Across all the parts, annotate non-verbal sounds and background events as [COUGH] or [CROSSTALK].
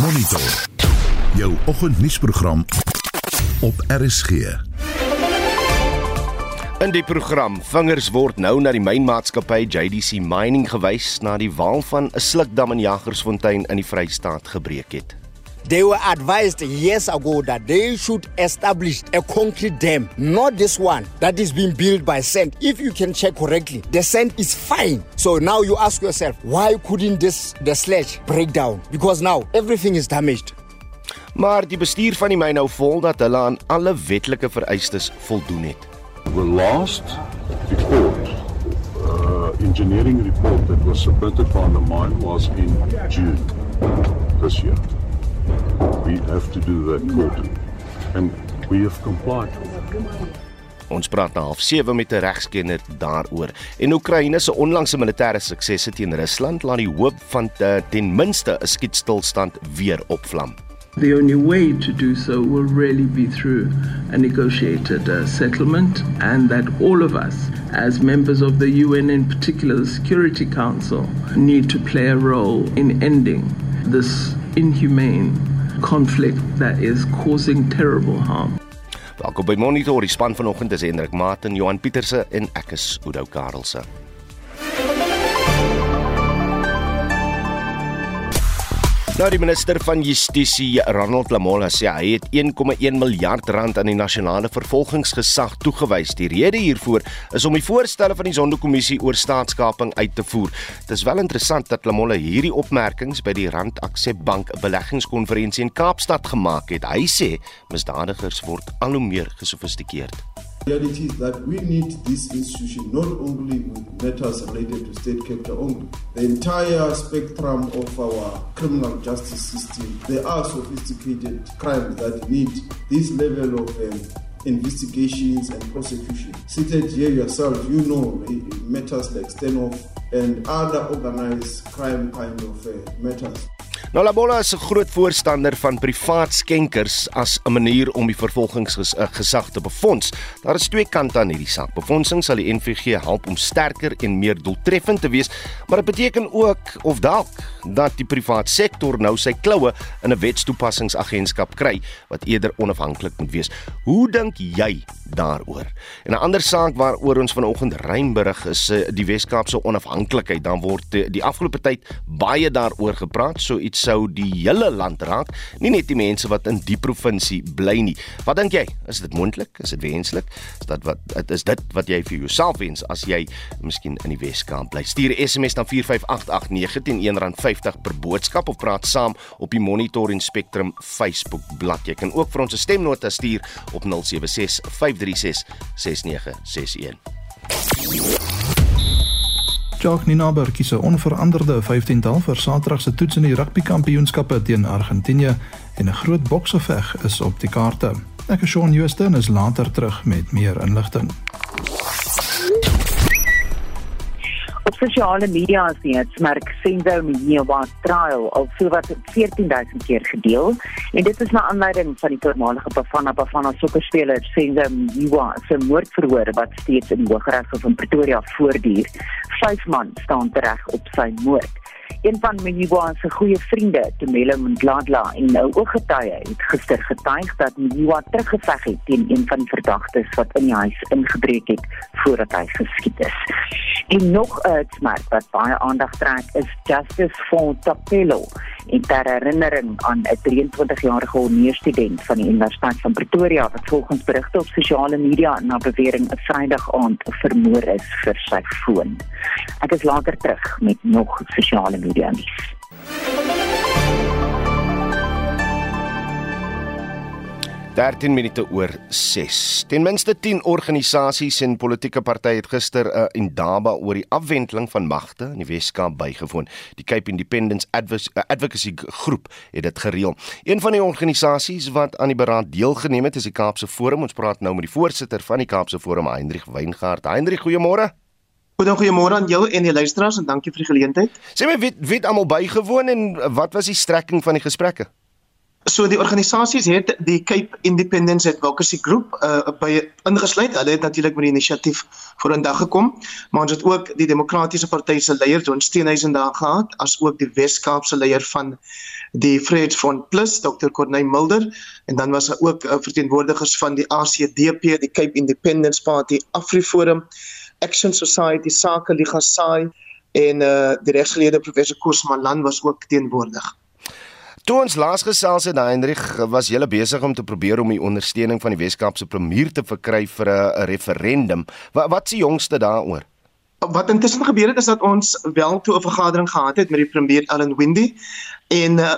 Monitor. Jou oggendnuusprogram op RSG. In die program vingers word nou na die mynmaatskappy JDC Mining gewys na die waal van 'n slukdam in Jagersfontein in die Vrystaat gebreek het. They were advised years ago that they should establish a concrete dam, not this one that is being built by sand. If you can check correctly, the sand is fine. So now you ask yourself, why couldn't this the sledge break down? Because now everything is damaged. Maar die bestuur van die myn hou vol dat hulle aan alle wetlike vereistes voldoen het. The last report, uh, engineering report that was submitted by the mine was in June this year. We have to do that quarterly, and we have complied. Ons praat na half 7 met 'n regskenner daaroor. En Oekraïne se onlangse militêre suksesse teen Rusland laat die hoop van te, ten minste 'n skietstilstand weer opvlam. The only way to do so will really be through a negotiated uh, settlement, and that all of us, as members of the UN, in particular the Security Council, need to play a role in ending this inhumane conflict that is causing terrible harm. Welkom by Monitor, die span vanoggend is Hendrik Martin, Johan Pieterse en ek is Oudou Karelse. Nou die minister van Justisie, Ronald Lamola sê hy het 1,1 miljard rand aan die nasionale vervolgingsgesag toegewys. Die rede hiervoor is om die voorstelle van die Zondo-kommissie oor staatskaping uit te voer. Dit is wel interessant dat Lamola hierdie opmerkings by die Rand Aksep Bank beleggingskonferensie in Kaapstad gemaak het. Hy sê misdadigers word al hoe meer gesofistikeerd. Reality is that we need this institution not only with matters related to state capture only. The entire spectrum of our criminal justice system, there are sophisticated crimes that need this level of um, investigations and prosecution. Seated here yourself, you know eh, matters like standoff and other organized crime kind of uh, matters. Nou Labola is 'n groot voorstander van privaat skenkers as 'n manier om die vervolgingsgesag te befonds. Daar is twee kante aan hierdie saak. Befondsing sal die NVG help om sterker en meer doeltreffend te wees, maar dit beteken ook of dalk dat die privaat sektor nou sy kloue in 'n wetstoepassingsagentskap kry wat eerder onafhanklik moet wees. Hoe dink jy daaroor? En 'n ander saak waaroor ons vanoggend ruim berig is eh, die Wes-Kaapse onafhanklikheid. Dan word die, die afgelope tyd baie daaroor gepraat, so iets sou die hele land raak, nie net die mense wat in die provinsie bly nie. Wat dink jy? Is dit moontlik? Is dit wenslik? Is dit wat is dit wat jy vir jouself wens as jy miskien in die Wes-Kaap bly? Stuur 'n SMS na 45889 teen R1.50 per boodskap of praat saam op die Monitor en Spectrum Facebook bladsy. Jy kan ook vir ons 'n stemnota stuur op 076 536 6961. Jock Ninaber kies 'n onveranderde 15-tal vir Saterdag se toets in die rugbykampioenskappe teen Argentinië en 'n groot boksgeveg is op die kaarte. Ek is Shaun Houston is later terug met meer inligting. Op sosiale media is dit merk Senzo Mjiwa trial al sowat 14000 keer gedeel en dit is na aanleiding van die voormalige Bafana Bafana sokkerspeler Senzo Mjiwa se moordverhoor wat steeds in die Hooggeregshof in Pretoria voortduur. Vyf man staan tereg op sy moord. Een van Mjiwa se goeie vriende, Tumelo Mdladla, en 'n ooggetuie het gister getuig dat Mjiwa teruggeveg het teen een van die verdagtes wat in die huis ingebreek het voordat hy geskiet is. En nog 'n uitsmerk wat baie aandag trek is Justice for Tapelo ter herinnering aan 'n 23-jarige hongeurstudent van die Universiteit van Pretoria wat volgens berigte op sosiale media na bewering 'n Vrydag aand vermoor is vir sy foon. Ek is later terug met nog sosiale media nuus. 13 minute oor 6. Ten minste 10 organisasies en politieke partye het gister 'n uh, indaba oor die afwendeling van magte in die Weskaap bygewoon. Die Cape Independence Advocacy Groep het dit gereël. Een van die organisasies wat aan die beraad deelgeneem het, is die Kaapse Forum. Ons praat nou met die voorsitter van die Kaapse Forum, Hendrik Weingart. Hendrik, goeiemôre. Goeiemôre aan jou en die luisteraars en dankie vir die geleentheid. Sê my, wie wie het almal bygewoon en wat was die strekking van die gesprekke? So die organisasies het die Cape Independence Advocacy Group uh, by ingesluit. Hulle het natuurlik met die inisiatief vorendag gekom, maar ons het ook die Demokratiese Party se leier John Steenhuisen daar gehad, as ook die Wes-Kaapse leier van die Vryheidsfront Plus, Dr. Corneille Mulder, en dan was daar ook uh, verteenwoordigers van die ACDP, die Cape Independence Party, AfriForum, Action Society, Sake Liga SAI en uh, die regsgeleerde professor Koos Malan was ook teenwoordig. Toe ons laas gesels het, Hendrik, was jy besig om te probeer om die ondersteuning van die Weskaapse premier te verkry vir 'n referendum. Wat wat se jongste daaroor? Wat intussen gebeur het is dat ons wel toe 'n vergadering gehad het met die premier Ellen Windy en uh,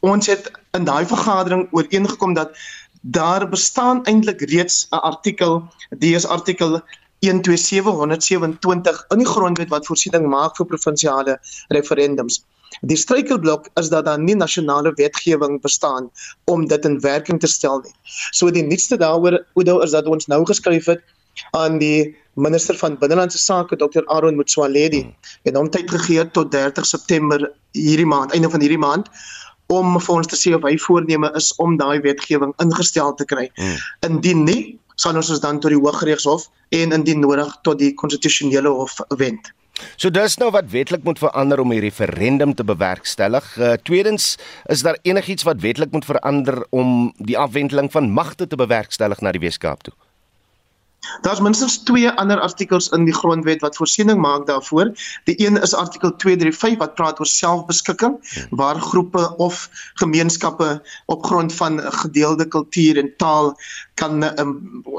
ons het in daai vergadering ooreengekom dat daar bestaan eintlik reeds 'n artikel, die is artikel 127127 in die grondwet wat voorsiening maak vir provinsiale referendums. Die struikelblok is dat daar nie nasionale wetgewing bestaan om dit in werking te stel nie. So die nuutste daaroor Oudo is dat ons nou geskryf het aan die minister van binnelandse sake Dr Aaron Motsoaledi en hom tyd gegee tot 30 September hierdie maand, einde van hierdie maand om vir ons te sê of hy voorneme is om daai wetgewing ingestel te kry. Hmm. Indien nie, sal ons ons dan tot die Hooggeregshof en indien nodig tot die konstitusionele hof wend. So dis nou wat wetlik moet verander om die referendum te bewerkstellig. Uh, tweedens, is daar enigiets wat wetlik moet verander om die afwendeling van magte te bewerkstellig na die Weskaap toe? Daar's minstens twee ander artikels in die grondwet wat voorsiening maak daarvoor. Die een is artikel 235 wat praat oor selfbeskikking waar groepe of gemeenskappe op grond van gedeelde kultuur en taal kan um,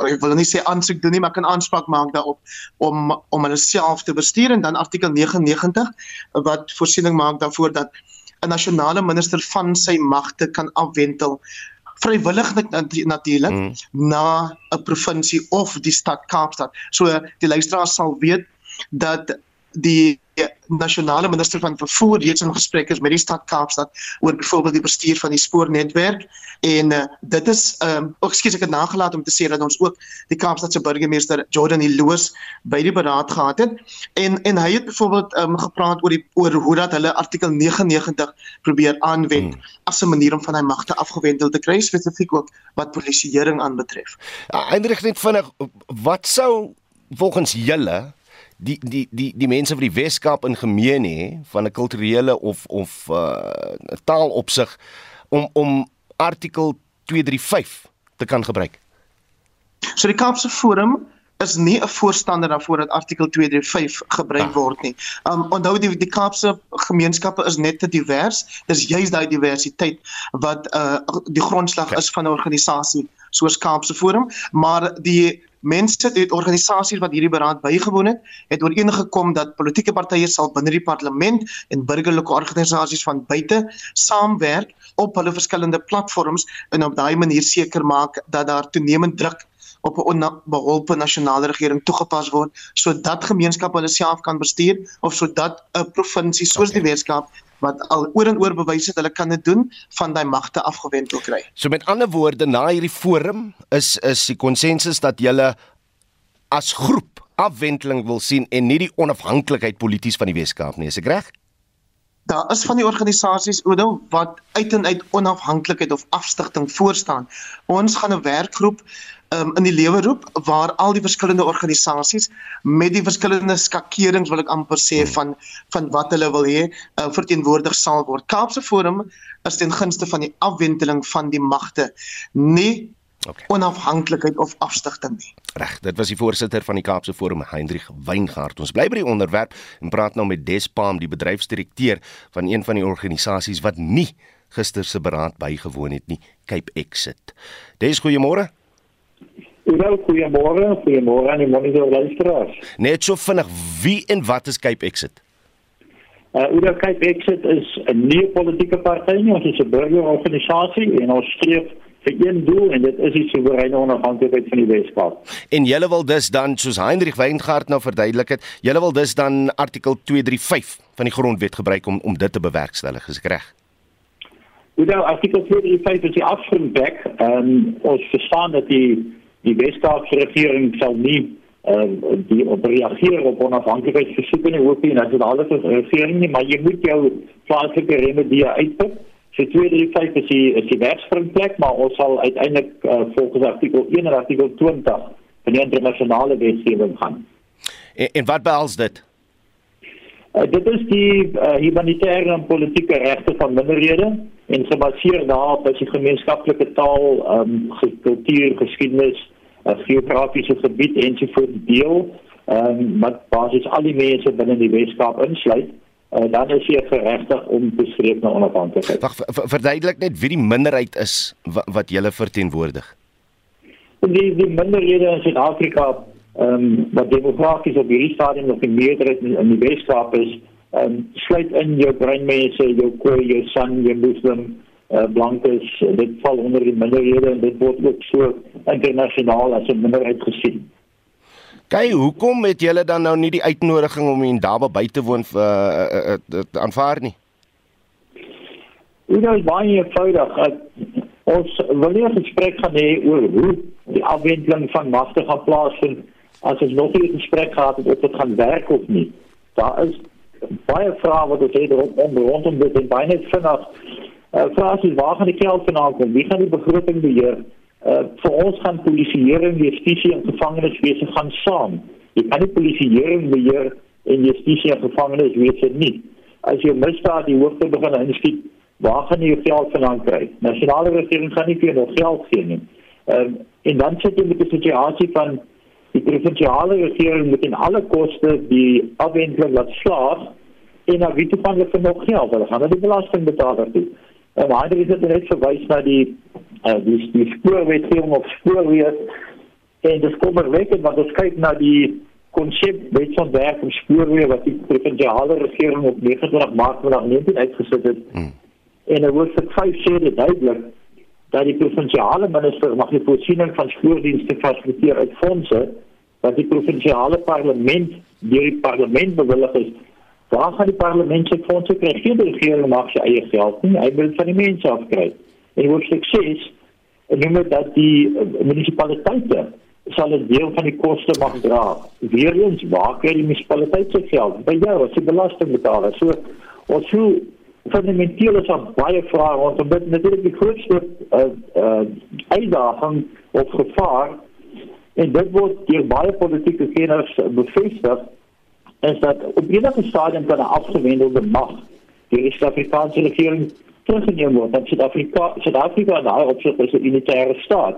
ek wil nie sê aansoek doen nie, maar kan aanspraak maak daarop om om hulle self te bestuur en dan artikel 99 wat voorsiening maak daarvoor dat 'n nasionale minister van sy magte kan afwentel vrywillig natuurlik mm. na 'n provinsie of die stad Kaapstad. So die luisteraars sal weet dat die nasionale minister van vervoer reeds in gesprek is met die stad Kaapstad oor byvoorbeeld die bestuur van die spoornetwerk en uh, dit is ehm um, ook skielik ek het nagelaat om te sê dat ons ook die Kaapstadse burgemeester Jordan Hiloos by die beraad gehad het en en hy het byvoorbeeld ehm um, gepraat oor die oor hoe dat hulle artikel 99 probeer aanwend hmm. as 'n manier om van hy magte afgewendel te kry spesifiek ook wat polisieering aanbetref. Ja, eintlik net vinnig wat sou volgens julle die die die die mense van die Weskaap in gemeen hè van 'n kulturele of of 'n uh, taalopsig om om artikel 235 te kan gebruik. So die Kaapse Forum is nie 'n voorstander daarvoor dat artikel 235 gebruik ah. word nie. Um onthou die die Kaapse gemeenskappe is net te divers. Dis juist daai diversiteit wat uh die grondslag okay. is van 'n organisasie soos Kaapse Forum, maar die mense dit organisasies wat hierdie beraad bygewoon het, het ooreengekom dat politieke partye sal binne die parlement en burgerlike organisasies van buite saamwerk op hulle verskillende platforms en op daai manier seker maak dat daar toenemend druk op 'n onbeholpe nasionale regering toegepas word sodat gemeenskappe hulle self kan bestuur of sodat 'n provinsie soos okay. die Weskaap wat al oor en oor bewys het hulle kan dit doen van daai magte afgewend wil kry. So met ander woorde na hierdie forum is is die konsensus dat julle as groep afwendeling wil sien en nie die onafhanklikheid polities van die Weskaap nie, is ek reg? Daar is van die organisasies Odo wat uit en uit onafhanklikheid of afstigting voorstaan. Ons gaan 'n werkgroep um, in die lewe roep waar al die verskillende organisasies met die verskillende skakerings wil ek amper sê hmm. van van wat hulle wil hê uh, verteenwoordig sal word. Kaapse Forum is ten gunste van die afwendeling van die magte, nie Okay. onafhanklikheid of afstigting nie. Reg, dit was die voorsitter van die Kaapse Forum, Hendrik Weingart. Ons bly by die onderwerp en praat nou met Despam, die bedryfsdirekteur van een van die organisasies wat nie gister se beraad bygewoon het nie, Cape Exit. Des goeiemôre. Hallo, goeiemôre, goeiemôre aan die monitor luisteraars. Net so vinnig, wie en wat is Cape Exit? Uh, Oor Cape Exit is 'n nuwe politieke party, ons is 'n burgerorganisasie en ons streef vir een doel en dit is die soewereine onafhanklikheid van die Weskaap. En julle wil dus dan soos Heinrich Weingart nou verduidelik het, julle wil dus dan artikel 235 van die grondwet gebruik om om dit te bewerkstellig, is ek reg? Nou, artikel 235 is die afgrondbek. Ehm um, ons verstaan dat die die Weskaapse regering sal nie ehm uh, die op reageer op onafhanklikheidsversoeke nie hoef nie nasionale regering nie maar jy moet jou plaaslike remedie uitput So 235 is die is die werksspringplek, maar ons sal uiteindelik uh, volgens artikel 1 en artikel 20 van die internasionale wetgewing gaan. En, en wat behels dit? Uh, dit is die uh, humanitêre en politieke regte van minderhede en gebaseer daarop as die gemeenskaplike taal, ehm um, kultuur, geskiedenis, uh, geografiese gebied ensovoorts deel, ehm um, wat basies al die mense binne die Weskaap insluit. Uh, dan is jy geregtig om te streef na onafhanklikheid. Wag, verduidelik net wie die minderheid is wat, wat jy verteenwoordig. Die die minderhede in Suid-Afrika ehm um, wat demografies op hierdie stadium nog in meerderheid in, in die Weskaap is, ehm um, sluit in jou breinmense, jou koei, jou san, jou muslim, uh, blankes, dit val onder die minderhede en dit word ook so internasionaal as 'n minderheid gesien. Kyk, hoekom het julle dan nou nie die uitnodiging om in Daba by te woon vir uh, uh, uh, aanvaar nie? Dit is baie eenvoudig. Uh, ons wil nie 'n gesprek gaan hê oor hoe die afwendeling van magte gaan plaasvind as ons nog nie 'n gesprek gehad het of dit gaan werk of nie. Daar is baie vrae wat ons het rondom rondom dit en baie vinnig. Uh, vrae is waar gaan die geld vandaan kom? Wie gaan die begroting beheer? Uh, vir ons gaan polisieering, justisie en gevangeniswese gaan saam. Jy kan nie polisieering beheer en justisie en gevangeniswese nie. As jy misdaad die hoofde begin inskiet, waar gaan jy geld vandaan kry? Nasionale regering gaan nie vir jou geld gee nie. Ehm uh, en dan sit jy met 'n situasie van die provinsiale regering moet in alle koste die afwendeling laat slaag en dan wie toe van hulle nog geld hulle gaan na die belastingbetaler toe. En maar dit is net verwys na die uh, die, die spoorwetgewing of spoorweer en dis kom verwek wat ons kyk na die konsep wetsontwerp van spoorweer wat die provinsiale regering op 29 Maart 2019 uitgesit het. Hmm. En er word vir 5 sê dit duidelik dat die provinsiale minister mag die voorsiening van spoordienste fasiliteer uit fondse wat die provinsiale parlement deur die parlement bewillig is. Waar gaan die parlement se fondse kry? Geen regering mag sy eie geld nie. Hy wil van die mense afkry. En wat sukses noem dit dat die uh, munisipaliteite sal 'n deel van die koste mag dra. Weerens waar kry die munisipaliteit se geld? By jou as die belastingbetaler. So ons hoe fundamenteel is daar baie vrae rondom dit natuurlik die grootste uh, uh, uitdaging of gevaar en dit word deur baie politieke kenners bevestig is dat op enige stadium kan 'n afgewendelde mag deur die Suid-Afrikaanse regering teruggeneem word dat Suid-Afrika Suid-Afrika daai opsig is 'n unitaire staat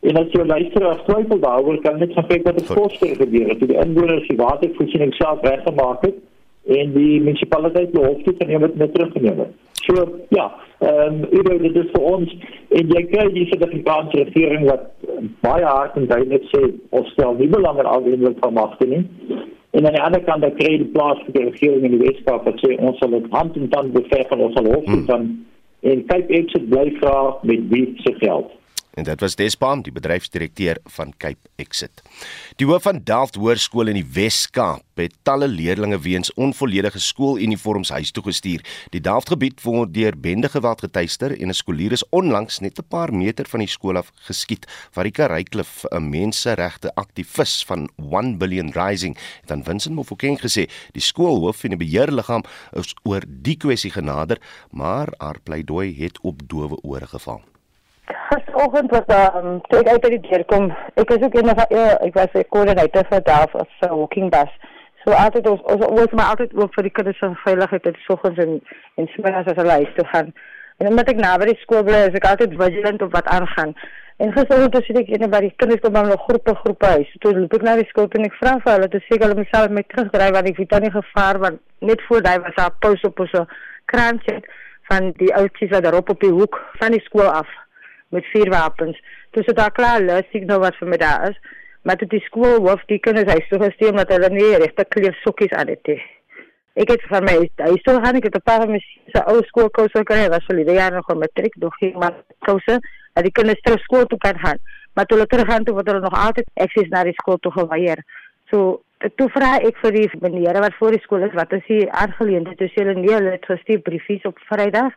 en as jy luister as twyfel daaroor kan net gaan kyk wat het koste gebeur het die inwoners die watervoorsiening self reggemaak het en die munisipaliteit behoefte te neem met teruggeneem. So ja, ehm um, dit is vir ons en jy kry die Suid-Afrikaanse regering wat baie hard en duidelik sê ons stel nie belang in algemeen van magte nie. En aan die ander kant dan kry die plaaslike regering in die Weskaap wat sê ons sal dit hand in hand beveg en ons sal hof hmm. dan en kyk ek se bly vra met wie se geld. En dit was Despam, die bedryfsdirekteur van Cape Exit. Die hoof van Delft Hoërskool in die Wes-Kaap het talle leerdlinge weens onvolledige skooluniforms huis toe gestuur. Die Delftgebied word deur bende geweld getuister en 'n skoolier is onlangs net 'n paar meter van die skool af geskiet. Varika Reyklif, 'n menseregte aktivis van 1 Billion Rising, het aan Vincent Mofokeng gesê die skoolhoof en die beheerliggaam is oor die kwessie genader, maar haar pleidooi het op dowe ore geval. Gisteroggend was daar um, toe ek uit die deur kom. Ek is ook een van ja, ek was 'n koördineerder vir daar as 'n walking bus. So altyd ons ons was maar altyd oop vir die kinders se veiligheid en soggens en en smiddags as hulle huis toe gaan. En omdat ek naby die skool bly, is ek altyd vigilant op wat aangaan. En gisteroggend sien ek een by die kinders kom dan nog groepe groepe huis. Toe loop ek na die skool en ek vra vir hulle te sê hulle moet self met terugdryf want ek weet dan nie gevaar want net voor daai was daar pos op so kraantjie van die oudjies wat daarop op die hoek van die skool af met vier wapens. Toe sit daar klaar lus signal wat vir my daar is, maar dit die skool hoof die kinders hy so gesteem dat hulle nie regte kleer sokkies aan het nie. Ek het van hy so gaan ek het 'n paar mes se ou skoolkouse kry was vir die jaar nog met matriek nog geen maar kouse dat die kinders terug skool toe kan gaan. Maar toe hulle terug gaan toe word hulle nog altyd eksis na die skool toe geweier. So toe vra ek vir die meneer wat voor die skool is wat is hier aangeleend het. Sê hulle nee, hulle het gestuur briefies op Vrydag.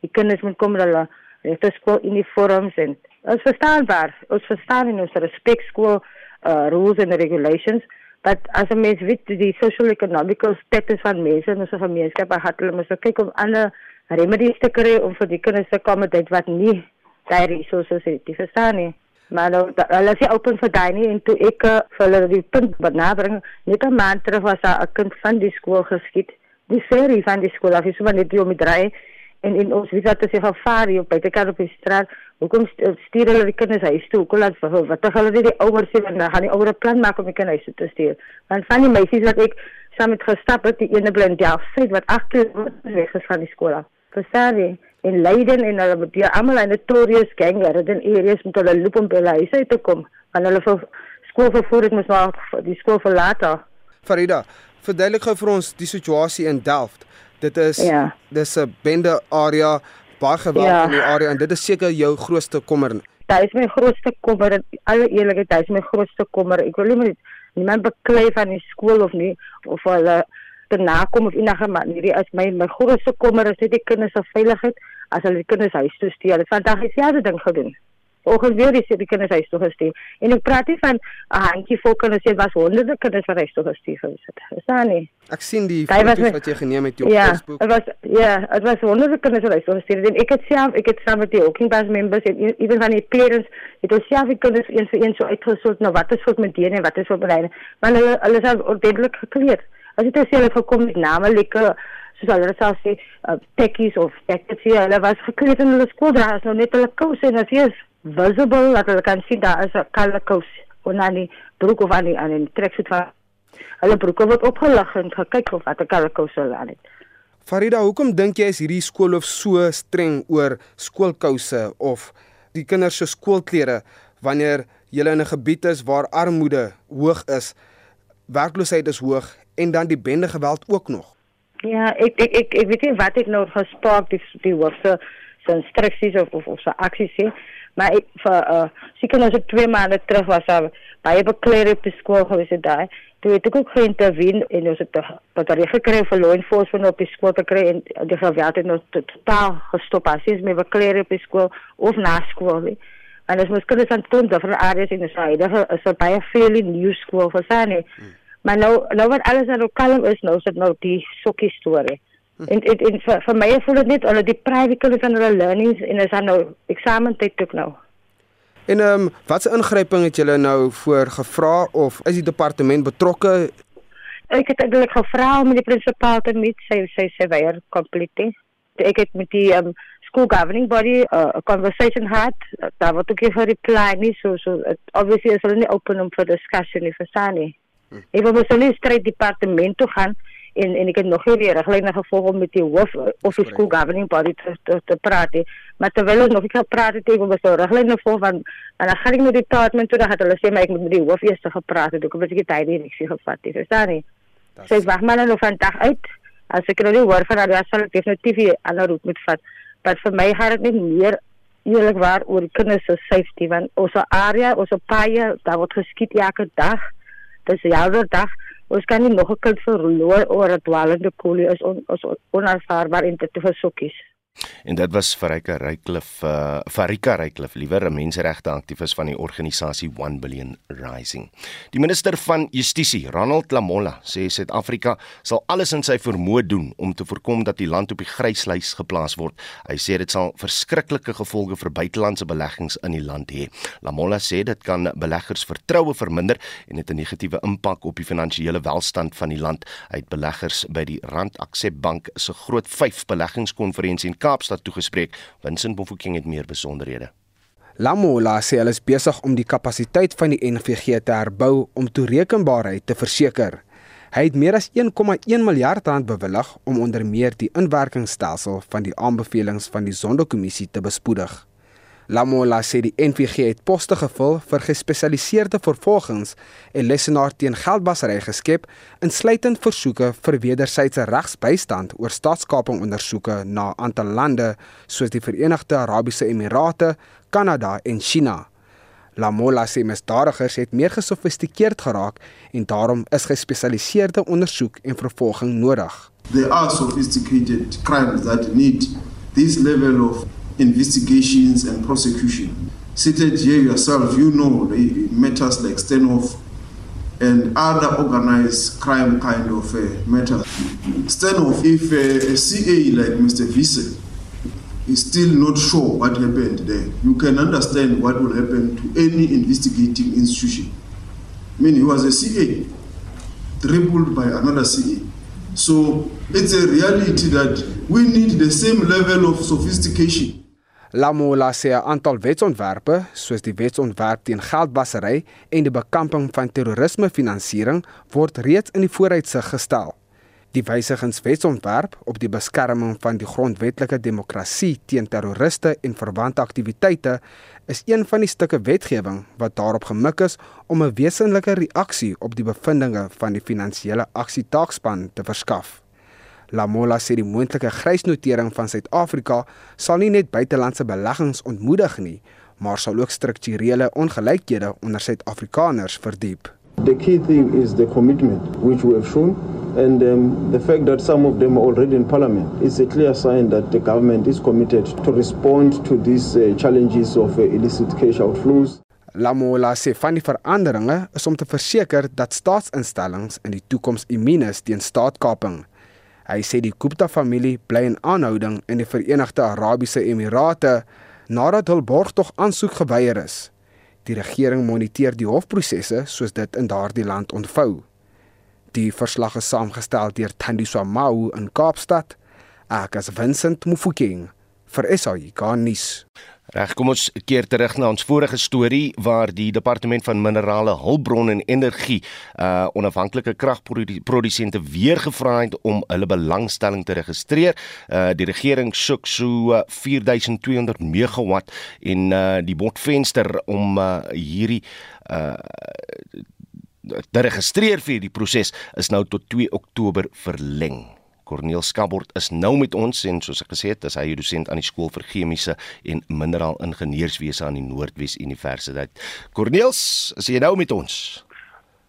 Die kinders moet kom hulle Dit is skool uniforms en ons verstaan waar ons verstaan in ons respek skool uh, rules and regulations but as a mens weet die social economical status van mense in ons gemeenskap het hulle mos kyk om ander remedies te kry om vir die kinders te kom met wat nie daai resources het. Jy verstaan nie? Maar nou, hulle is open vir daai nie en toe ek uh, vir hulle die punt benadering, net 'n maand terug was daar 'n kind van die skool geskiet. Die serie van die skool, af is maar net om die draai en in ons wie het gesê gevaar hier op by die kar op die straat. Hoekom stuur hulle die kinders huis toe? Hoekom laat vir wat hulle nie die ouers sê dan gaan die ouers 'n plan maak om die kinders huis toe te stuur. Want van die meisies wat ek saam met gestap het, die ene blind ja, sê wat agter weg is van die skool af. Verstaan jy? in Leiden en hulle moet hier almal in 'n notorious gang is areas met hulle loop om by huis uit te kom. Want hulle vir skool vervoer het moet maar die skool verlaat. Farida, verduidelik gou vir ons die situasie in Delft. Dit is ja. dis 'n bende area, baie geweld ja. in die area en dit is seker jou grootste kommer. Dit is my grootste kommer. Alle eerlikheid, dit is my grootste kommer. Ek wil nie met niemand beklei van die skool of nie of hulle te nakom of enige manier as my my grootste kommer is net die kinders se veiligheid as hulle die kinders huis toe stuur. Hulle vandag het dieselfde ding gedoen. Oggend weer dis die kinders huis toe gestuur. En ek praat nie van 'n handjie vol kinders, dit was honderde kinders wat huis toe gestuur het. Is daar nie? Ek sien die foto's wat jy geneem het op ja, Facebook. Ja, dit was ja, dit was honderde kinders wat huis toe gestuur het. En ek het self, ek het saam met die Hawking Bus members en ewen van die parents het ons self die kinders een vir een so uitgesort nou wat is vir met DNA en wat is vir breine. Want hulle hulle is ordentlik gekleed. As dit sê hulle gekom met name lekker soos hulle self sê, uh, tekkies of tekkies, hulle was gekleed in hulle skooldraers, nou net hulle kouse en as jy is visible, dat hulle kan sien daar is 'n kalle kous en dan die broek of aan die aan die treksuit van hulle broeke word opgelig en gekyk of wat 'n kalle kous hulle aan het. Farida, hoekom dink jy is hierdie skool of so streng oor skoolkouse of die kinders se skoolklere wanneer jy in 'n gebied is waar armoede hoog is, werkloosheid is hoog en dan die bende geweld ook nog? Ja, ek ek ek, ek weet nie wat ek nou gespreek die die hoofse se instruksies of of of se aksies sê, maar ek vir uh seker nou so twee maande terug was daar baie beklere op die skool gewees het daai. Toe het ek ook geïntervene en ons het wat daar gekry vir law enforcement op die skool te kry en die geweld het nou totaal gestop as jy met beklere op die skool of na skool. Nie. En as kan dit aan toon dat vir areas in die syde is er baie veel in new school vir sane. Hmm. Maar nou nou wat alles nou kalm is nou, is dit nou die sokkie storie. Hm. En en, en vir, vir my voel dit net hulle die private en hulle learnings en is dan nou eksamentyd ook nou. En ehm um, watse ingryping het julle nou voor gevra of is die departement betrokke? Ek het eintlik gevra om die prinsipaal te meet sy sy sy weier completely. Ek het met die ehm um, school governing body uh, a conversation had daar wat ook hier reply nie so so it, obviously is hulle nie open om vir discussion nie vir sani. Ek wou mos net stryd departement toe gaan en en ek het nog nie weer riglyne gevolg om met die hoof of die school governing body te te, te praat nie. Maar terwyl ons nog nie gepraat het, wou so riglyne volg van en dan gaan ek met die departement toe, dan het hulle sê maar ek moet met die hoof eers gepraat het. Ek het 'n bietjie tyd hier niks gevat nie. Verstaan nie? So ek wag maar nou van dag uit. As ek nou nie hoor van hulle sal ek definitief 'n ander roep moet vat. Maar vir my gaan dit net meer eerlikwaar oor kinders se safety want ons area, ons paie, daar word geskiet elke dag dis jouer dag. Ons kan nie nog 'n kind verloor oor 'n dwalende koelie is on, ons onaanvaarbaar en dit te versokkies En dit was Farika Reyklif uh Farika Reyklif liewer 'n menseregte aktivis van die organisasie 1 Billion Rising. Die minister van Justisie, Ronald Lamola, sê Suid-Afrika sal alles in sy vermoë doen om te voorkom dat die land op die gryslys geplaas word. Hy sê dit sal verskriklike gevolge vir buitelandse beleggings in die land hê. Lamola sê dit kan beleggers vertroue verminder en dit 'n negatiewe impak op die finansiële welstand van die land. Hy het beleggers by die Rand Accept Bank se groot 5 beleggingskonferensie in Kaapstad toegespreek. Vincent Bofuking het meer besonderhede. Lamola sê hulle is besig om die kapasiteit van die NVG te herbou om toerekenbaarheid te verseker. Hy het meer as 1,1 miljard rand bewillig om onder meer die inwerkingstelsel van die aanbevelings van die Zondo-kommissie te bespoedig. Lamola sê die NVG het poste gevul vir gespesialiseerde vervolgings en lesenaar teen geldwasery geskep, insluitend versoeke vir wederwysige regsbystand oor staatskaping ondersoeke na aantal lande soos die Verenigde Arabiese Emirate, Kanada en China. Lamola sê misdadigers het meer gesofistikeerd geraak en daarom is gespesialiseerde ondersoek en vervolging nodig. There are sophisticated crimes that need this level of investigations and prosecution. Seated here yourself, you know the matters like Stenhoff, and other organized crime kind of uh, matters. Of if uh, a CA like Mr. Vise is still not sure what happened there, you can understand what will happen to any investigating institution. I mean, he was a CA, dribbled by another CA. So it's a reality that we need the same level of sophistication. Lamola sê 'n aantal wetsontwerpe, soos die wetsontwerp teen geldwasery en die bekamping van terrorismefinansiering, word reeds in die vooruitsig gestel. Die wysigingswetsontwerp op die beskerming van die grondwetlike demokrasie teen terroriste en verwante aktiwiteite is een van die stukke wetgewing wat daarop gemik is om 'n wesenlike reaksie op die bevindinge van die finansiële aksietaakspan te verskaf. Lamola sê die moontlike grysnotering van Suid-Afrika sal nie net buitelandse beleggings ontmoedig nie, maar sal ook strukturele ongelykhede onder Suid-Afrikaners verdiep. The key thing is the commitment which we have shown and um, the fact that some of them are already in parliament is a clear sign that the government is committed to respond to these uh, challenges of uh, illicit cash outflows. Lamola sê van die veranderinge is om te verseker dat staatsinstellings in die toekoms immuun is teen staatkaping. Hy sê die Gupta familie bly in aanhouding in die Verenigde Arabiese Emirate nadat hul borgtog aansoek geweier is. Die regering moniteer die hofprosesse soos dit in daardie land ontvou. Die verslag is saamgestel deur Thandiswa Mau in Kaapstad. Ek is Vincent Mufokeng vir SAI Garnis. Reg, kom ons keer terug na ons vorige storie waar die departement van minerale, hulpbronne en energie uh onafhanklike kragprodusente weer gevra het om hulle belangstelling te registreer. Uh die regering soek so 4200 uh, megawatt en uh die botvenster om uh hierdie uh te registreer vir die proses is nou tot 2 Oktober verleng. Corneel Skabord is nou met ons en soos ek gesê het, is hy dosent aan die skool vir chemiese en mineraal ingenieurswese aan die Noordwes Universiteit. Corneel, is jy nou met ons?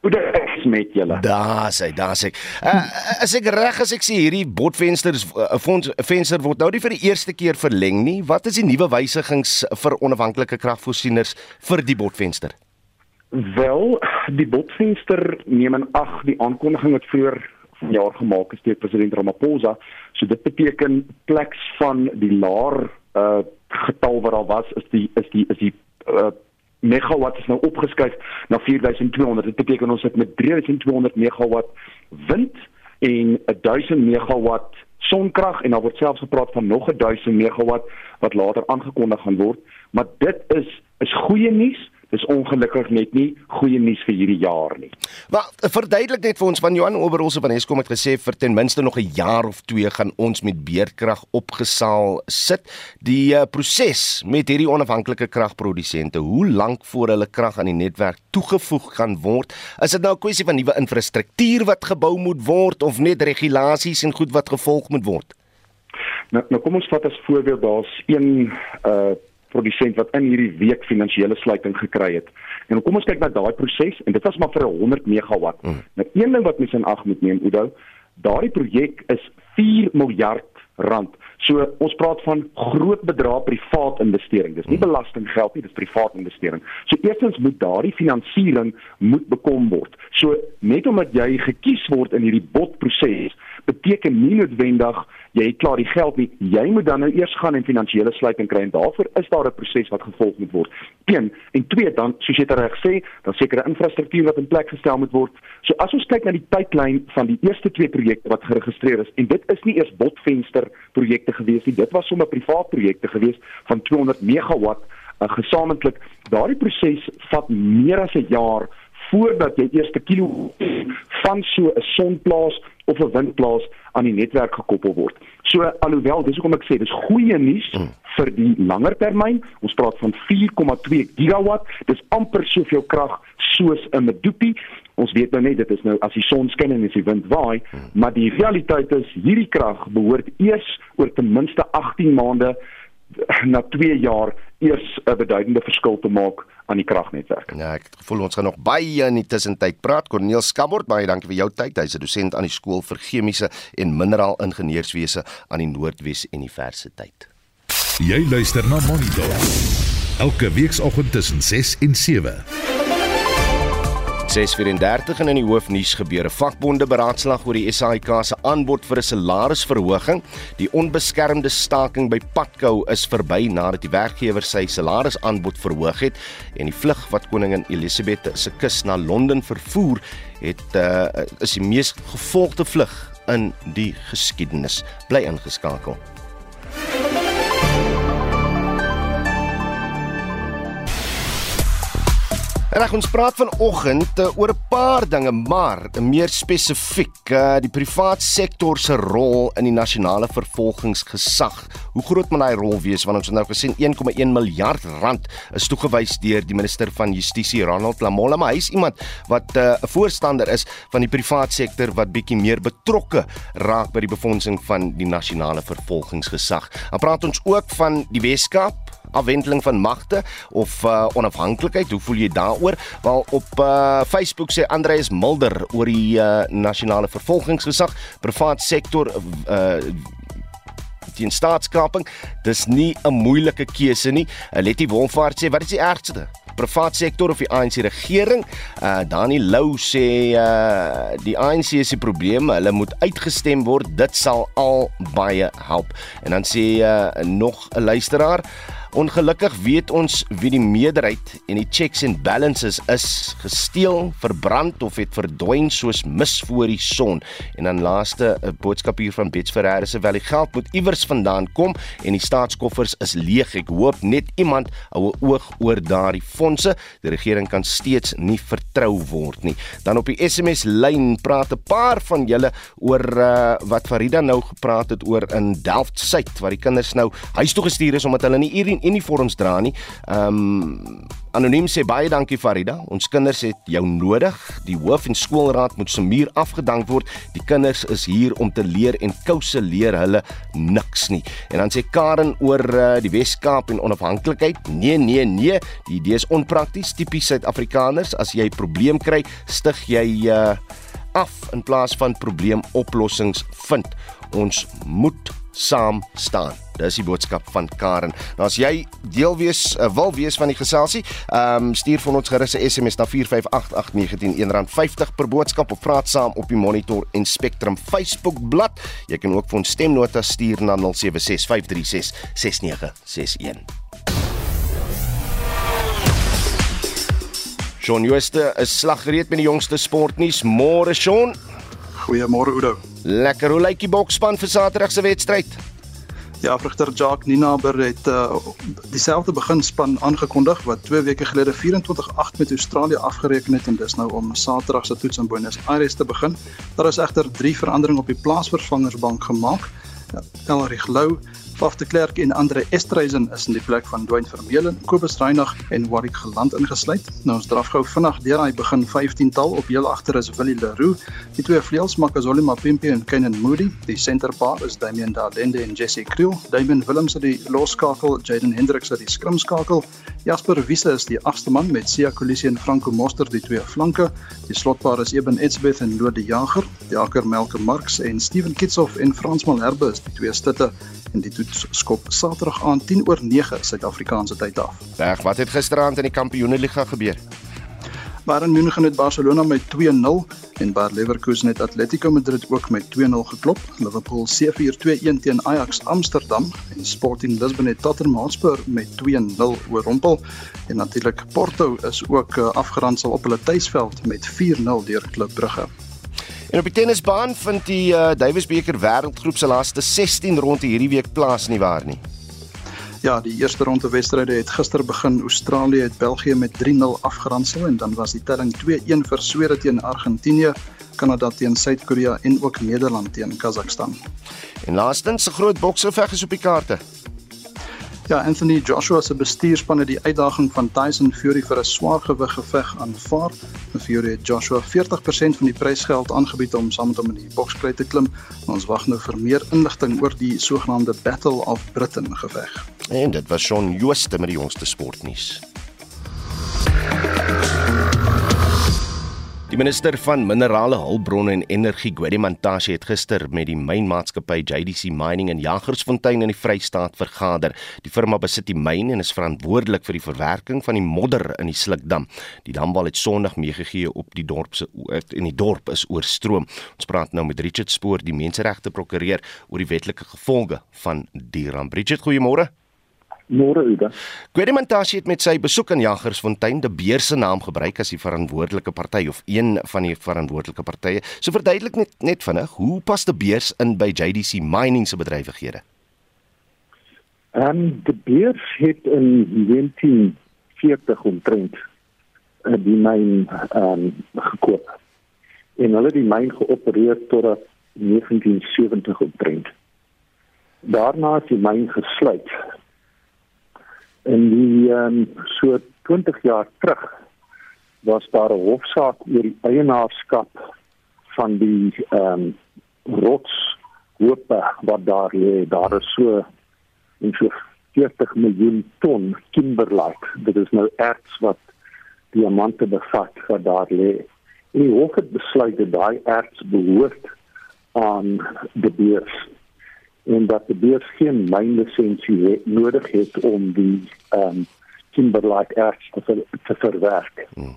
Goeie dag met julle. Daar sê, daar sê. Uh, as ek reg as ek sê hierdie botvensters 'n uh, venster word nou nie vir die eerste keer verleng nie. Wat is die nuwe wysigings vir onafhanklike kragvoorsieners vir die botvenster? Wel, die botvenster neem in ag die aankondiging wat vroeër jaar gemaak is deur president Ramaphosa. So dit beteken pleks van die laer uh getal wat daar was is die is die is die uh megawatt is nou opgeskuif na 4200. Dit beteken ons het met 3200 megawatt wind en 1000 megawatt sonkrag en daar word selfs gepraat van nog 1000 megawatt wat later aangekondig gaan word. Maar dit is is goeie nuus dis ongelukkig net nie goeie nuus vir hierdie jaar nie. Maar verduidelik net vir ons van Johan Oberholse van Eskom het gesê vir ten minste nog 'n jaar of 2 gaan ons met beerdkrag opgesaal sit. Die uh, proses met hierdie onafhanklike kragprodusente, hoe lank voor hulle krag aan die netwerk toegevoeg gaan word? Is dit nou 'n kwessie van nuwe infrastruktuur wat gebou moet word of net regulasies en goed wat gevolg moet word? Nou, nou kom ons vat as voorbeeld daar's een uh produsent wat in hierdie week finansiële sluiting gekry het. En kom ons kyk na daai proses en dit was maar vir 100 megawatt. Mm. Nou een ding wat mens in ag moet neem, Oudo, daardie projek is 4 miljard rand. So ons praat van groot bedrae privaat investering. Dis nie belastinggeld nie, dis privaat investering. So eerstens moet daardie finansiering moet bekom word. So net omdat jy gekies word in hierdie botproses, beteken nie noodwendig jy het klaar die geld nie. Jy moet dan nou eers gaan en finansiële sluiting kry en daarvoor is daar 'n proses wat gevolg moet word. 1 en 2 dan soos jy dit reg sê, dan sekere infrastruktuur wat in plek gestel moet word. So as ons kyk na die tydlyn van die eerste twee projekte wat geregistreer is en dit is nie eers botvenster projekte gewees nie. Dit was sommer privaat projekte gewees van 200 megawatt uh, gesamentlik. Daardie proses vat meer as 'n jaar voordat jy eerste kilo van so 'n sonplaas of 'n windplaas aan die netwerk gekoppel word. So alhoewel dis hoekom ek sê dis goeie nuus hmm. vir die langer termyn. Ons praat van 4,2 gigawatt. Dis amper soveel krag soos 'n Medupi. Ons weet nou net dit is nou as die son skyn en as die wind waai, hmm. maar die realiteit is hierdie krag behoort eers oor ten minste 18 maande na 2 jaar eers 'n beduidende verskil te maak aan die kragnetwerk. Ja, ek voel ons gaan nog baie in die tussentyd praat. Corneel Skabord, baie dankie vir jou tyd. Hy's 'n dosent aan die skool vir chemiese en mineraal ingenieurswese aan die Noordwes Universiteit. Jy luister na Monitor. Elke weekoggend tussen 6 en 7. 634 en in die hoofnuus gebeure vakbonde beraadslag oor die SAIK se aanbod vir 'n salarisverhoging. Die onbeskermde staking by Patco is verby nadat die werkgewer sy salarisaanbod verhoog het en die vlug wat koningin Elizabeth se kus na Londen vervoer het uh, is die mees gevolgde vlug in die geskiedenis. Bly ingeskakel. Reg ons praat vanoggend uh, oor 'n paar dinge, maar meer spesifiek, uh, die privaat sektor se rol in die nasionale vervolgingsgesag. Hoe groot moet daai rol wees want ons het nou gesien 1,1 miljard rand is toegewys deur die minister van Justisie Ronald Lamola, maar hy is iemand wat uh, 'n uh, voorstander is van die privaat sektor wat bietjie meer betrokke raak by die befondsing van die nasionale vervolgingsgesag. Dan praat ons ook van die Weskaap afwendeling van magte of uh, onafhanklikheid. Hoe voel jy daaroor? Wel op uh, Facebook sê Andreus Mulder oor die uh, nasionale vervolgingsgesag, privaat sektor uh, teen staatskaping. Dis nie 'n moeilike keuse nie. Uh, Letty Wolfhard sê wat is die ergste? privaat sektor of die ANC regering. Uh Dani Lou sê uh die ANC is die probleem, hulle moet uitgestem word. Dit sal al baie help. En dan sê uh nog 'n luisteraar, Ongelukkig weet ons wie die meerderheid en die checks and balances is gesteel, verbrand of het verdwyn soos mis voor die son. En dan laaste 'n boodskap hier van Bets Ferreira se wel die geld moet iewers vandaan kom en die staatskoffers is leeg. Ek hoop net iemand hou 'n oog oor daardie fondse. Die regering kan steeds nie vertrou word nie. Dan op die SMS lyn praat 'n paar van julle oor uh, wat Farida nou gepraat het oor in Delft Suid waar die kinders nou huis toe gestuur is omdat hulle nie hier geen uniforms dra nie. Ehm um, anoniem sê baie dankie Farida. Ons kinders het jou nodig. Die hoof en skoolraad moet se muur afgedank word. Die kinders is hier om te leer en kouse leer hulle niks nie. En dan sê Karen oor uh, die Wes-Kaap en onafhanklikheid. Nee, nee, nee. Die idee is onprakties, tipies Suid-Afrikaners. As jy 'n probleem kry, stig jy uh, af in plaas van probleemoplossings vind. Ons moet saam staan. Dis die boodskap van Karen. Nou as jy deel wees uh, wil wees van die geselsie, ehm um, stuur vir ons gerus 'n SMS na 4588919 R50 per boodskap of praat saam op die Monitor en Spectrum Facebook bladsy. Jy kan ook vir ons stemnota stuur na 0765366961. Shaun Jooste is slaggereed met die jongste sportnuus. Môre Shaun. Goeiemôre Oudo. Lekker. Hoe lyk die boksspan vir Saterdag se wedstryd? Ja, vrugter Jacques Ninaber het uh, dieselfde beginspan aangekondig wat 2 weke gelede 24-8 met Australië afgereken het en dis nou om Saterdag se toets in Buenos Aires te begin. Daar is egter 3 veranderinge op die plaasvervangersbank gemaak. Ja, Elrich Lou Faf de Klerk en Andre Estreisen is in die plek van Dwayne Vermeulen, Kobus Reinagh en Warwick Geland ingesluit. Nou ons draf gou vinnig deur hy begin 15 tal op heel agter is Willie Leroux. Die twee vleuels Makazole Mapimpi en Kenan Moody. Die senterpaar is Damian Dalende en Jesse Kriel. Damian Willems het die loskakel, Jaden Hendricks het die skrimskakel. Jasper Wiese is die agste man met Sia Kolisi en Franco Moster die twee flanke. Die slotpaar is Eben Etzebeth en Lode Jager. Die akker Melke Marx en Steven Kitshoff en Frans Malherbe is die twee stitte en die skop Saterdag aan 10 oor 9 Suid-Afrikaanse tyd af. Reg, wat het gisteraand in die Kampioenligga gebeur? Bayern München het Barcelona met 2-0 en Bayer Leverkusen het Atletico Madrid ook met 2-0 geklop. Liverpool 7-4-2-1 teen Ajax Amsterdam en Sporting Lisbon het Tottenham Hotspur met 2-0 oorrompel. En natuurlik Porto is ook eh, afgerandsel op hulle tuisveld met 4-0 deur Club Brugge. En op die tennisbaan vind die uh, Davis beker wêreldgroep se laaste 16 ronde hierdie week plaas nie waar nie. Ja, die eerste ronde wedstryde het gister begin. Australië het België met 3-0 afgeronsel en dan was die telling 2-1 vir Swede teen Argentinië, Kanada teen Suid-Korea en ook Nederland teen Kazakhstan. En laastens 'n groot boksgeveg is op die kaarte. Ja, Anthony Joshua se bestuurspan het die uitdaging van Tyson Fury vir 'n swaargewig geveg aanvaar. Fury het Joshua 40% van die prysgeld aangebied om saam met hom in die boksklei te klim. Ons wag nou vir meer inligting oor die sogenaamde Battle of Britain geveg. En dit was Shaun Jooste met die jongste sportnuus. Die minister van Minerale Hulpbronne en Energie, Gwedi Mantashe, het gister met die mynmaatskappy JDC Mining in Jagersfontein in die Vrystaat vergader. Die firma besit die myn en is verantwoordelik vir die verwerking van die modder in die Slukdam. Die damwal het Sondag meegegee op die dorp se in die dorp is oorstroom. Ons praat nou met Richard Spoor, die menseregte prokureur, oor die wetlike gevolge van die ramp. Richard, goeiemôre. Môre Uda. Gwedimantasie het met sy besoek aan Jagersfontein die beer se naam gebruik as die verantwoordelike party of een van die verantwoordelike partye. So verduidelik net net vinnig, hoe pas die beers in by JDC Mining se bedrywighede? Ehm um, die beers het in 1940 omtrent uh, die myn ehm um, gekoop. En hulle het die myn geopereer tot 1970 omtrent. Daarna is die myn gesluit in die um, so 20 jaar terug was daar 'n hofsaak oor die eienaarskap van die ehm um, rotshoope wat daar lê. Daar is so in so 40 miljoen ton kimberlite. Dit is nou erts wat diamante bevat wat daar lê. En die hof het besluit dat daai erts behoort aan die beurs en dat die beurs geen mynlisensie nodig het om die ehm um, kimberlite erts te, ver, te verwerk. Hmm.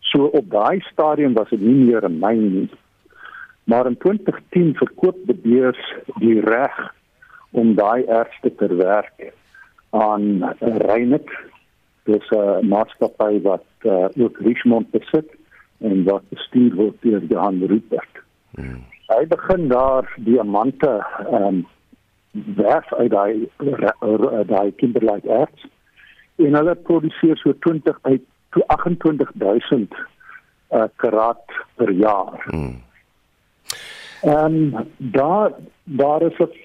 So op daai stadium was dit nie meer 'n myn nie. Maar in 2010 verkoop die beurs die reg om daai erts te verwerk aan Reinet. Dis 'n maatskappy wat uh, ook Richmond besit en wat bestuur word deur Johan Rupert. Hmm. Hy begin daar diamante ehm um, werf uit daai daai kimberlite erts en hulle produseer so 20 uit to 28000 uh, karat per jaar. Hmm. En daar daar is dit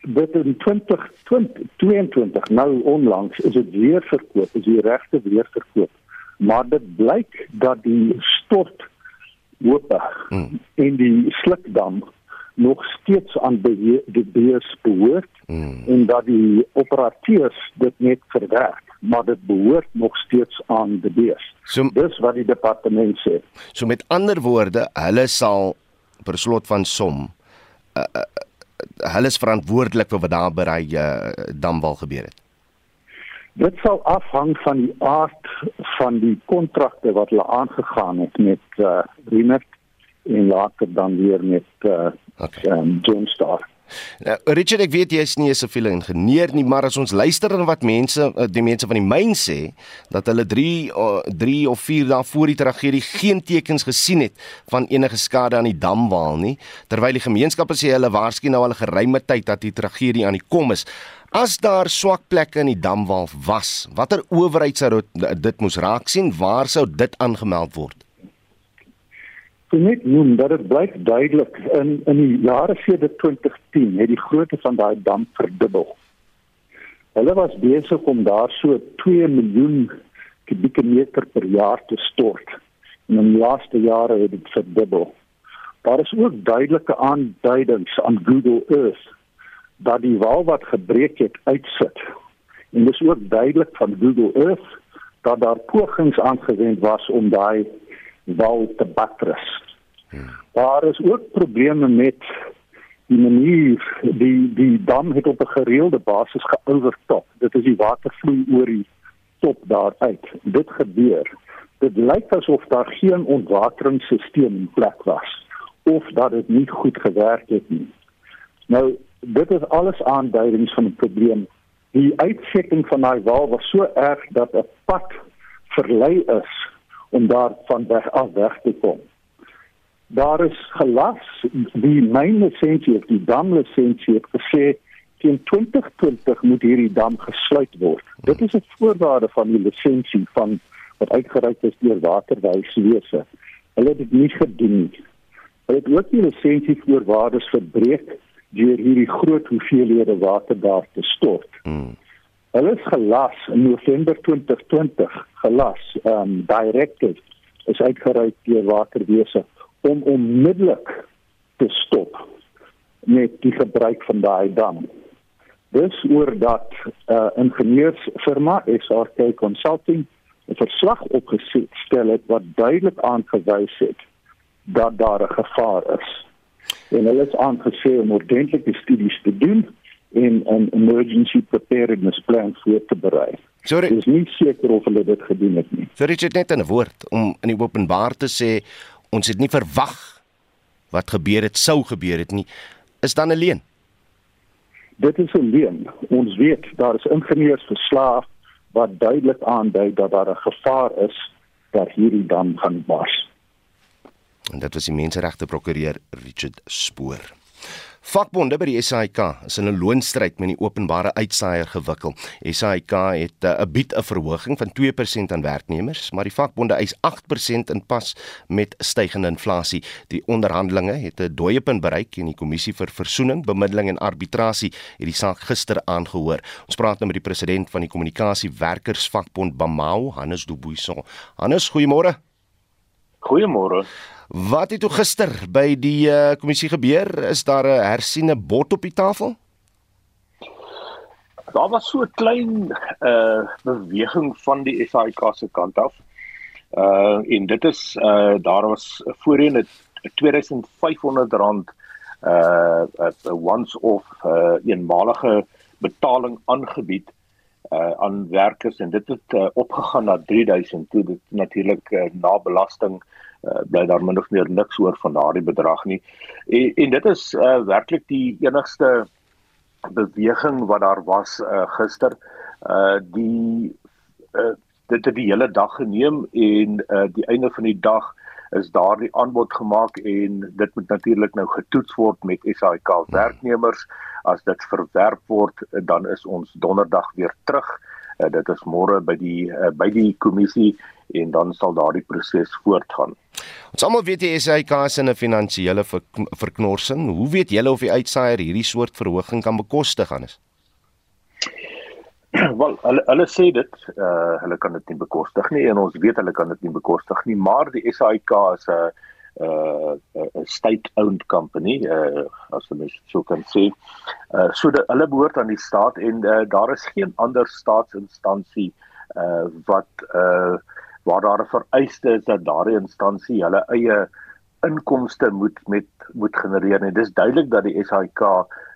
dit in 2022 nou onlangs is dit weer verkoop, is die regte weer verkoop. Maar dit blyk dat die stort hoop hmm. in die slukdam nog steeds aan die beurs behoort hmm. en dat die operateurs dit net verwerk maar dit behoort nog steeds aan die beurs. So, Dis wat die departement sê. So met ander woorde, hulle sal per slot van som uh, uh, hulle is verantwoordelik vir wat daar by die uh, damwal gebeur het. Dit sal afhang van die aard van die kontrakte wat hulle aangegaan het met uh, Riemer en later dan weer met uh, okay. um, John Star. Nou, Richard, ek weet jy is nie 'n siviele ingenieur nie, maar as ons luister na wat mense uh, die mense van die myn sê dat hulle 3 3 uh, of 4 dae voor die tragedie geen tekens gesien het van enige skade aan die damwal nie, terwyl die gemeenskappe sê hulle waarskynlik nou al 'n geruime tyd dat die tragedie aan die kom is. As daar swak plekke in die damwal was, watter owerheid sou dit moes raak sien? Waar sou dit aangemeld word? Net noem dat dit blyk duidelik in in die jare sedert 2010 het die grootte van daai dam verdubbel. Hulle was besig om daar so 2 miljoen kubieke meter per jaar te stort. En in die laaste jare het dit verdubbel. Daar is ook duidelike aanduidings aan Google Earth dat die wal wat gebreek het uitsit. En dis ook duidelik van Google Earth dat daar pogings aangewend was om daai wou te buttress. Hmm. Daar is ook probleme met die manier die die dam het op 'n gereelde basis geovertop. Dit is die water vloei oor die top daar uit. Dit gebeur. Dit lyk asof daar geen ontwateringsstelsel in plek was of dat dit nie goed gewerk het nie. Nou, dit is alles aanduidings van 'n probleem. Die uitsetting van daai wal was so erg dat 'n pad verlei is om daar van weg af weg te kom. Daar is gelas die myn lisensie of die dam lisensie het gesê teen 2020 moet hierdie dam gesluit word. Dit is 'n voorwaarde van die lisensie van wat uitgereik is deur waterwyswese. Hulle het dit nie gedoen nie. Hulle het ook die lisensie voorwaardes verbreek deur hierdie groot hoeveelhede water daar te stort. Hmm. Hulle is gelas in November 2020 gelas um directive is uitgereik deur waterwese om onmiddellik te stop met die gebruik van daai dam. Dis oor dat 'n uh, ingenieursfirma SRK Consulting 'n verslag opgestel het wat duidelik aangewys het dat daar 'n gevaar is. En hulle is aangesê om ordentlike studies te doen en 'n emergency preparedness plan voor te berei. Sorry. Dis nie seker of hulle dit gedoen het nie. So Richard net 'n woord om in die openbaar te sê ons het nie verwag wat gebeur het sou gebeur het nie. Is dan alleen. Dit is 'n leuen. Ons weet daar is ingenieursverslae wat duidelik aandui dat daar 'n gevaar is dat hierdie dam gaan bars. En dit was die menseregte prokureur Richard Spoor. Vakbonde by die SAIK is in 'n loonstryd met die openbare uitsaaier gewikkel. SAIK het eh, 'n uh, bied 'n verhoging van 2% aan werknemers, maar die vakbonde eis 8% in pas met stygende inflasie. Die onderhandelinge het 'n dooiepunt bereik en die kommissie vir versoening, bemiddeling en arbitrasie het die saak gister aangehoor. Ons praat nou met die president van die kommunikasie werkersvakbond Bamau, Hannes Dubuisson. Hannes, goeiemôre. Goeiemôre. Wat het toe gister by die uh, kommissie gebeur? Is daar 'n hersiene bot op die tafel? Daar was so 'n klein uh beweging van die SAIK se kant af. Uh en dit is uh daar was voorheen 'n 2500 rand uh 'n once off uh eenmalige betaling aangebied uh aan werkers en dit het uh, opgegaan na 3000 toe dit natuurlik uh, na belasting uh, bly daar min of meer niks oor van daardie bedrag nie. En, en dit is uh, werklik die enigste beweging wat daar was uh, gister. Uh die uh, dit het die hele dag geneem en uh, die einde van die dag is daardie aanbod gemaak en dit moet natuurlik nou getoets word met SAIK werknemers as dit verwerp word dan is ons donderdag weer terug uh, dit is môre by die uh, by die kommissie en dan sal daardie proses voortgaan Ons almal weet die SAIK is in 'n finansiële verknorsing. Hoe weet julle of die uitsaaier hierdie soort verhoging kan bekostig aan is? [CLEARS THROAT] Wel, hulle hulle sê dit, uh hulle kan dit nie bekostig nie en ons weet hulle kan dit nie bekostig nie, maar die SAIK is 'n uh 'n state-owned company, uh as mens so kan sê. Uh so dat hulle behoort aan die staat en uh, daar is geen ander staatsinstansie uh wat uh waar daar 'n vereiste is dat daardie instansie hulle eie inkomste moet met moet genereer en dis duidelik dat die SAIK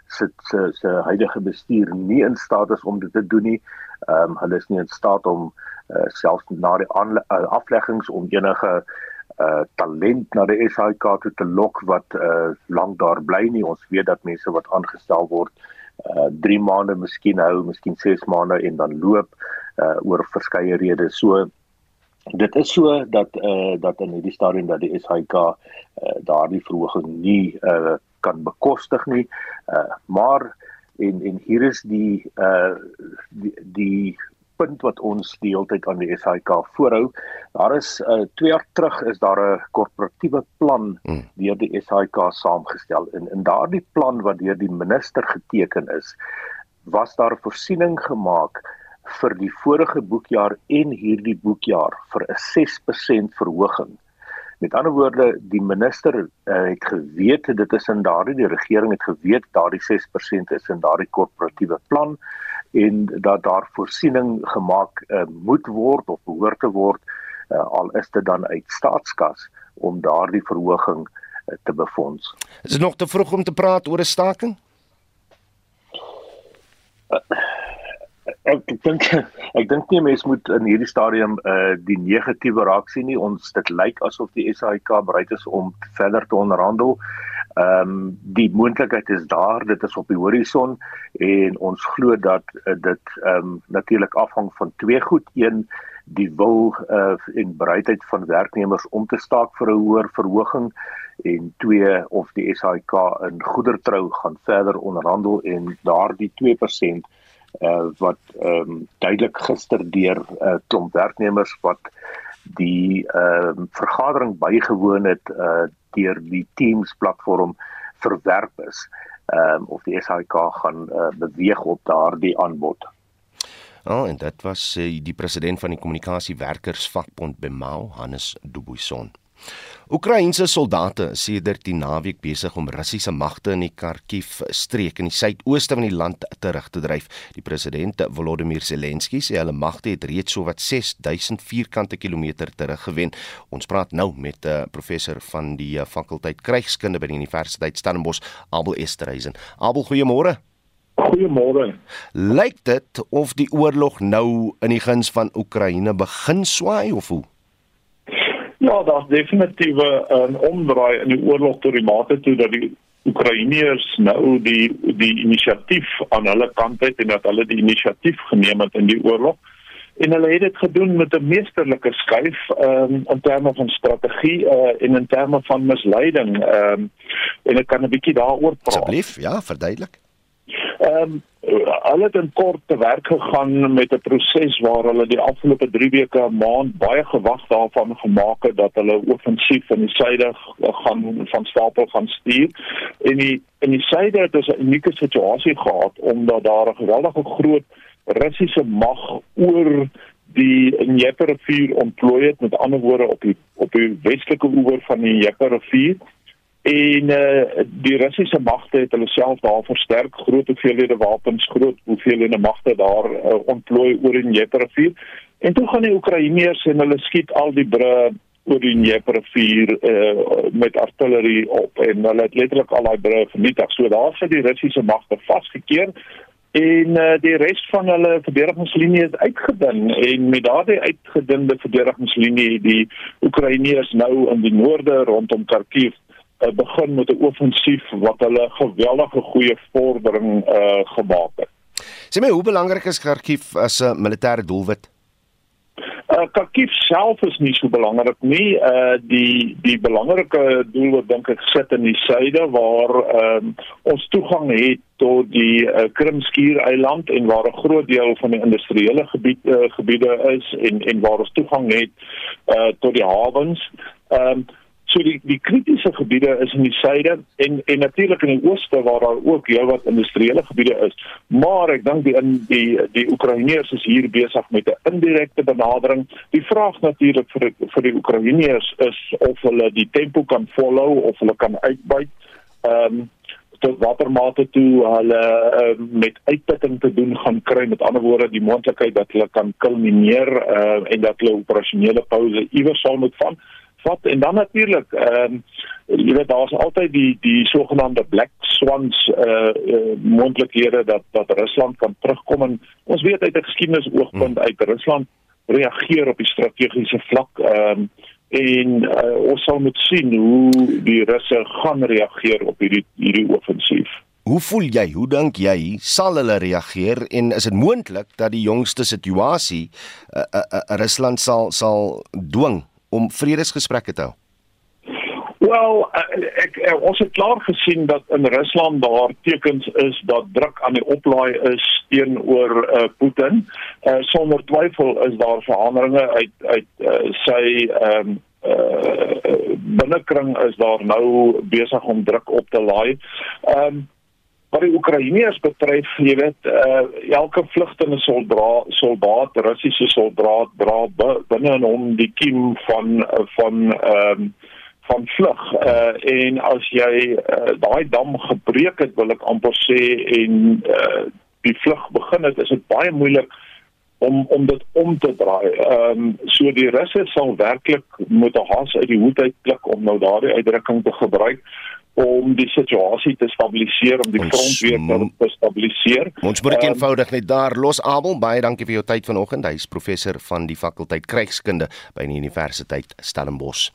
se se se huidige bestuur nie in staat is om dit te doen nie. Ehm um, hulle is nie in staat om uh, selfs na die uh, afleggings om enige uh talent na die SAIK toe te lok wat uh lank daar bly nie. Ons weet dat mense wat aangestel word uh 3 maande, miskien hou, miskien 6 maande en dan loop uh oor verskeie redes. So dit is so dat uh, dat in hierdie stadium dat die eh uh, daardie verhoging nie uh, kan bekostig nie. Uh, maar en en hier is die uh, die, die punt wat ons die hele tyd aan die SHK voorhou. Daar is uh, twee jaar terug is daar 'n korporatiewe plan hmm. deur die SHK saamgestel en in daardie plan wat deur die minister geteken is, was daar voorsiening gemaak vir die vorige boekjaar en hierdie boekjaar vir 'n 6% verhoging. Met ander woorde, die minister uh, het geweet dit is in daardie die regering het geweet daardie 6% is in daardie korporatiewe plan en dat daar voorsiening gemaak uh, moet word of behoort te word uh, al is dit dan uit staatskas om daardie verhoging uh, te befonds. Is dit nog te vroeg om te praat oor 'n staking? Uh, ek dink [LAUGHS] ek dink nie mense moet in hierdie stadium uh die negatiewe raak sien nie. Ons dit lyk asof die SAIK bereid is om verder te onderhandel. Ehm um, die moontlikheid is daar, dit is op die horison en ons glo dat uh, dit ehm um, natuurlik afhang van twee goed. Een die wil uh en bereidheid van werknemers om te staak vir 'n hoër verhoging en twee of die SAIK in goedertrou gaan verder onderhandel en daardie 2% uh, wat ehm um, duidelik gister deur 'n uh, klomp werknemers wat die ehm uh, vergadering bygewoon het uh, deur die Teams platform verwerp is ehm um, of die SHK gaan uh, beweeg op daardie aanbod. Oh, en dit was uh, die president van die kommunikasiewerkers vakbond Bemau Hannes Dubuisson. Oekraïense soldate is sedert die naweek besig om Russiese magte in die Kharkiv streek in die suidooste van die land terug te dryf. Die president Volodymyr Zelensky sê hulle magte het reeds sowat 6000 vierkante kilometer teruggewen. Ons praat nou met 'n uh, professor van die uh, fakulteit krygskunde by die Universiteit Stellenbosch, Abel Esterhuizen. Abel, goeiemôre. Goeiemôre. Lyk dit of die oorlog nou in die guns van Oekraïne begin swaai of hoe? Ja, daar's definitief 'n omdraai in die oorlog tot die mate toe dat die Oekraïners nou die die inisiatief aan hulle kant het en dat hulle die inisiatief geneem het in die oorlog. En hulle het dit gedoen met 'n meesterlike skuif um, in terme van strategie uh, en in terme van misleiding. Ehm um, en ek kan 'n bietjie daaroor praat. Asseblief, ja, verduidelik. Ehm um, hulle het in kort te werk gegaan met 'n proses waar hulle die afgelope 3 weke 'n maand baie gewag daarvan gemaak het dat hulle offensief in die suide gaan van stapel gaan stuur. En die in die suide het ons 'n unieke situasie gehad omdat daar 'n geweldige groot Russiese mag oor die Dnieper-rivier ontplooi het met ander woorde op die op die westelike oewer van die Dnieper-rivier en uh, die Russiese magte het hulle self daar versterk. Groot hoeveelhede wapens groot hoeveelhede magte daar uh, ontplooi oor die Dnieper-rivier. En toe gaan die Oekraïners en hulle skiet al die bru oor die Dnieper-rivier uh, met artillerie op. En hulle het letterlik al daai bru vernietig. So daar sit die Russiese magte vasgekeer en uh, die res van hulle verdedigingslinie is uitgedun. En met daardie uitgedunde verdedigingslinie die Oekraïners nou in die noorde rondom Kharkiv uh, begin met 'n offensief wat hulle geweldige goeie vordering uh, gemaak het. Sê my hoe belangrik is Kharkiv as 'n militêre doelwit? Uh, Kharkiv self is nie so belangrik nie. Uh die die belangrike doel wat dink ek sit in die suide waar um, ons toegang het tot die uh, Krimskiereiland en waar 'n groot deel van die industriële gebied uh, gebiede is en en waar ons toegang het uh tot die hawens. Ehm um, So die die kritiese gebiede is in die suide en en natuurlik in die ooste waar daar ook heelwat industriële gebiede is. Maar ek dink die in die die Oekraïners is hier besig met 'n indirekte benadering. Die vraag natuurlik vir die, vir die Oekraïners is of hulle die tempo kan volhou of hulle kan uitbuit. Ehm um, tot watter mate toe hulle uh, met uitputting te doen gaan kry met ander woorde die moontlikheid dat hulle kan kulmineer uh, en dat hulle operasionele pouse iewers sal moet van vat en dan natuurlik ehm um, jy weet daar's altyd die die sogenaamde black swans eh uh, uh, moontlikhede dat dat Rusland kan terugkom en ons weet uit 'n geskiedenis oogpunt uit Rusland reageer op die strategiese vlak ehm um, en uh, ons sal moet sien hoe die Russe gaan reageer op hierdie hierdie offensief. Hoe voel jy? Hoe dink jy sal hulle reageer en is dit moontlik dat die jongste situasie uh, uh, uh, Rusland sal sal dwing om vredesgesprekke te hou? Wel, eh, ek, ek ons het klaar gesien dat in Rusland daar tekens is dat druk aan die oplaai is teenoor uh, Putin. Uh, sonder twyfel is daar veranderinge uit uit uh, sy ehm um, uh, binnekring is daar nou besig om druk op te laai. Ehm um, wat die Oekraïners betref, jy weet, uh, elke vlugtende soldaat, soldaat, Russiese soldaat dra binne in hom die kiem van van ehm um, van vlug. Uh, en as jy uh, daai dam gebreek het, wil ek amper sê en uh, die vlug begin het, is dit baie moeilik om om dit om te draai. Ehm um, so die Russe sal werklik moet 'n haas uit die hoed uitklik om nou daardie uitdrukking te gebruik om die situasie te stabiliseer om die ons front weer te stabiliseer. Ons moet um, eenvoudig net daar los Abel baie dankie vir jou tyd vanoggend. Hy is professor van die fakulteit krygskunde by die Universiteit Stellenbosch.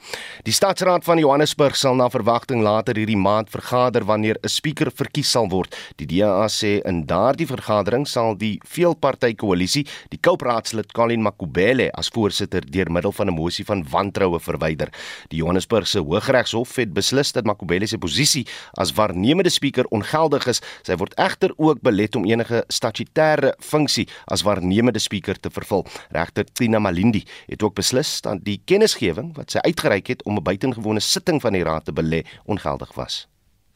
Die stadsraad van Johannesburg sal na verwagting later hierdie maand vergader wanneer 'n spreker verkies sal word. Die DA sê in daardie vergadering sal die veelpartytjie koalisie die Koupraadslid Colin Makubele as voorsitter deur middel van 'n mosie van wantroue verwyder. Die Johannesburgse Hooggeregshof het beslis dat Makubele se posisie as waarnemende spreker ongeldig is. Sy word egter ook belet om enige statutêre funksie as waarnemende spreker te vervul. Regter Tina Malindi het ook beslis dat die kennisgewing wat sy uitgereik het om 'n buitengewone sitting van die raad te belê ongeldig was.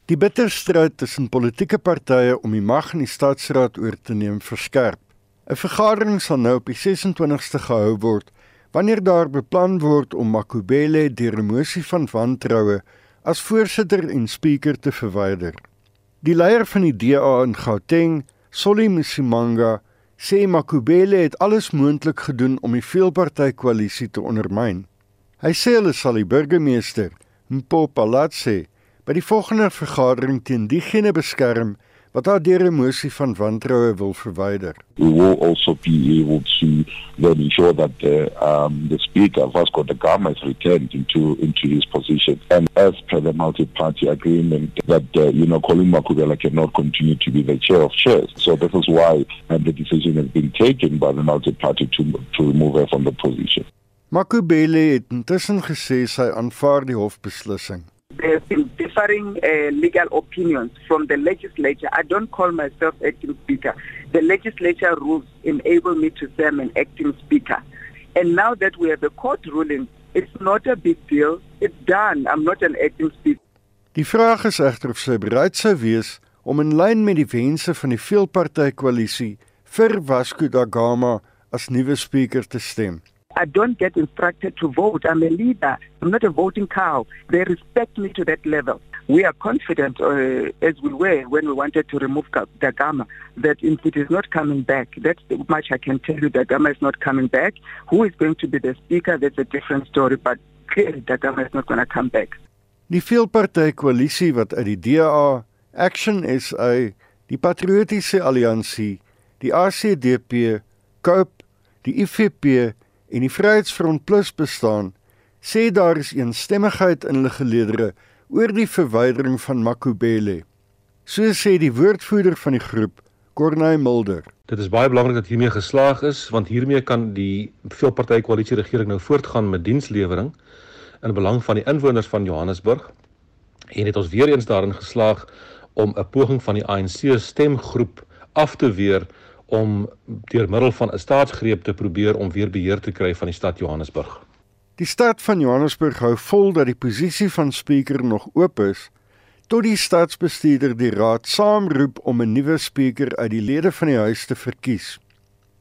Die bitterstryd tussen politieke partye om die mag in die stadsraad oor te neem verskerp. 'n Vergadering sal nou op die 26ste gehou word wanneer daar beplan word om Makubele deur 'n mosie van wantroue as voorsitter en spreker te verwyder. Die leier van die DA in Gauteng, Solly Msimanga, sê Makubele het alles moontlik gedoen om die veelpartytjie-koalisie te ondermyn. Hy sê hulle sal die burgemeester, Mpo Palatse, by die volgende vergadering teen diegene beskerm wat haar deur 'n mosie van wantroue wil verwyder. We will also be able to then ensure that the um the speaker Vasco da Gama is returned into into his position and as per the multi-party agreement that uh, you know Colin Makubela cannot continue to be the chair of chairs. So this is why um, the decision has been taken by the multi-party to to remove her from the position. Makubele het intussen gesê sy aanvaar die hofbeslissing. There have been differing uh, legal opinions from the legislature. I don't call myself acting speaker. The legislature rules enable me to say I'm an acting speaker. And now that we have a court ruling, it's not a big deal. It's done. I'm not an acting speaker. Die vraag is egter of sy bereid sou wees om in lyn met die wense van die veelpartytjie-koalisie vir Vasco da Gama as nuwe spreker te stem. I don't get instructed to vote. I'm a leader. I'm not a voting cow. They respect me to that level. We are confident, uh, as we were when we wanted to remove Dagama, that if it is not coming back, that's much I can tell you. Dagama is not coming back. Who is going to be the speaker? That's a different story. But clearly, Dagama is not going to come back. Die veelpartytjie koalisie wat uit die DA, Action SA, die Patriotiese Alliansie, die ACDP, COPE, die IFP en die Vryheidsfront Plus bestaan, sê daar is eensstemmigheid in hulle geleedere oor die verwydering van Makubele. So sê die woordvoerder van die groep, Corneil Mulder. Dit is baie belangrik dat hiermee geslaag is want hiermee kan die veelpartytjie koalisie regering nou voortgaan met dienslewering in belang van die inwoners van Johannesburg. En het ons weer eens daarin geslaag om 'n poging van die ANC stemgroep af te weer om deur middel van 'n staatsgreep te probeer om weer beheer te kry van die stad Johannesburg. Die stad van Johannesburg hou vol dat die posisie van spreker nog oop is tot die stadsbestuurder die raad saamroep om 'n nuwe spreker uit die lede van die huis te verkies.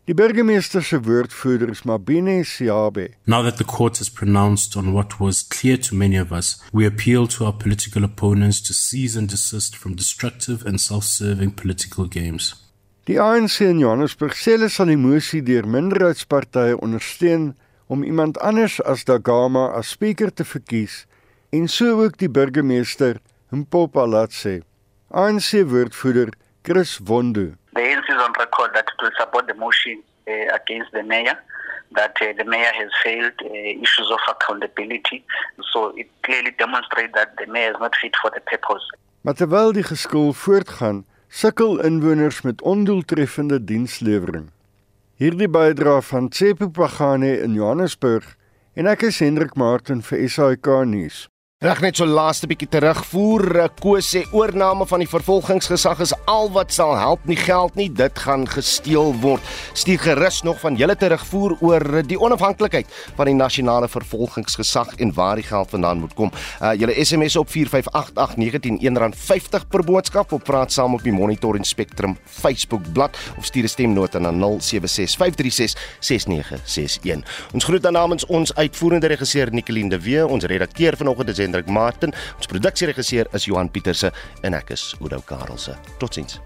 Die burgemeester se woordvoerder is Mabine Siabe. Now that the court has pronounced on what was clear to many of us, we appeal to our political opponents to cease and desist from destructive and self-serving political games. Die ANC in Johannesburg sê hulle sal die mosie deur minderheidspartye ondersteun om iemand anders as Dagama as spreker te verkies en so ook die burgemeester Mpopa laat sê. ANC woordvoerder Chris Wondo. The ANC is on record that it will support the motion uh, against the mayor that uh, the mayor has failed uh, issues of accountability so it clearly demonstrates that the mayor is not fit for the purpose. Maar terwyl die geskil voortgaan sukkel inwoners met ondoeltreffende dienslewering. Hierdie bydra van Tsepo Pagane in Johannesburg en ek is Hendrik Martin vir SAK nuus. Reg net so laaste bietjie terugvoer. Eh, Koos sê oorname van die vervolgingsgesag is al wat sal help, nie geld nie, dit gaan gesteel word. Stuur gerus nog van julle terugvoer oor die onafhanklikheid van die nasionale vervolgingsgesag en waar die geld vandaan moet kom. Uh julle SMS op 4588919 R50 per boodskap of praat saam op die Monitor en Spectrum Facebook bladsy of stuur 'n stemnota na 0765366961. Ons groet dan namens ons uitvoerende regisseur Nicoline de Wee, ons redakteur vanoggend is Hendrik Martin. Ons produksieregisseur is Johan Pieterse en ek is Oudou Karelse. Totsiens.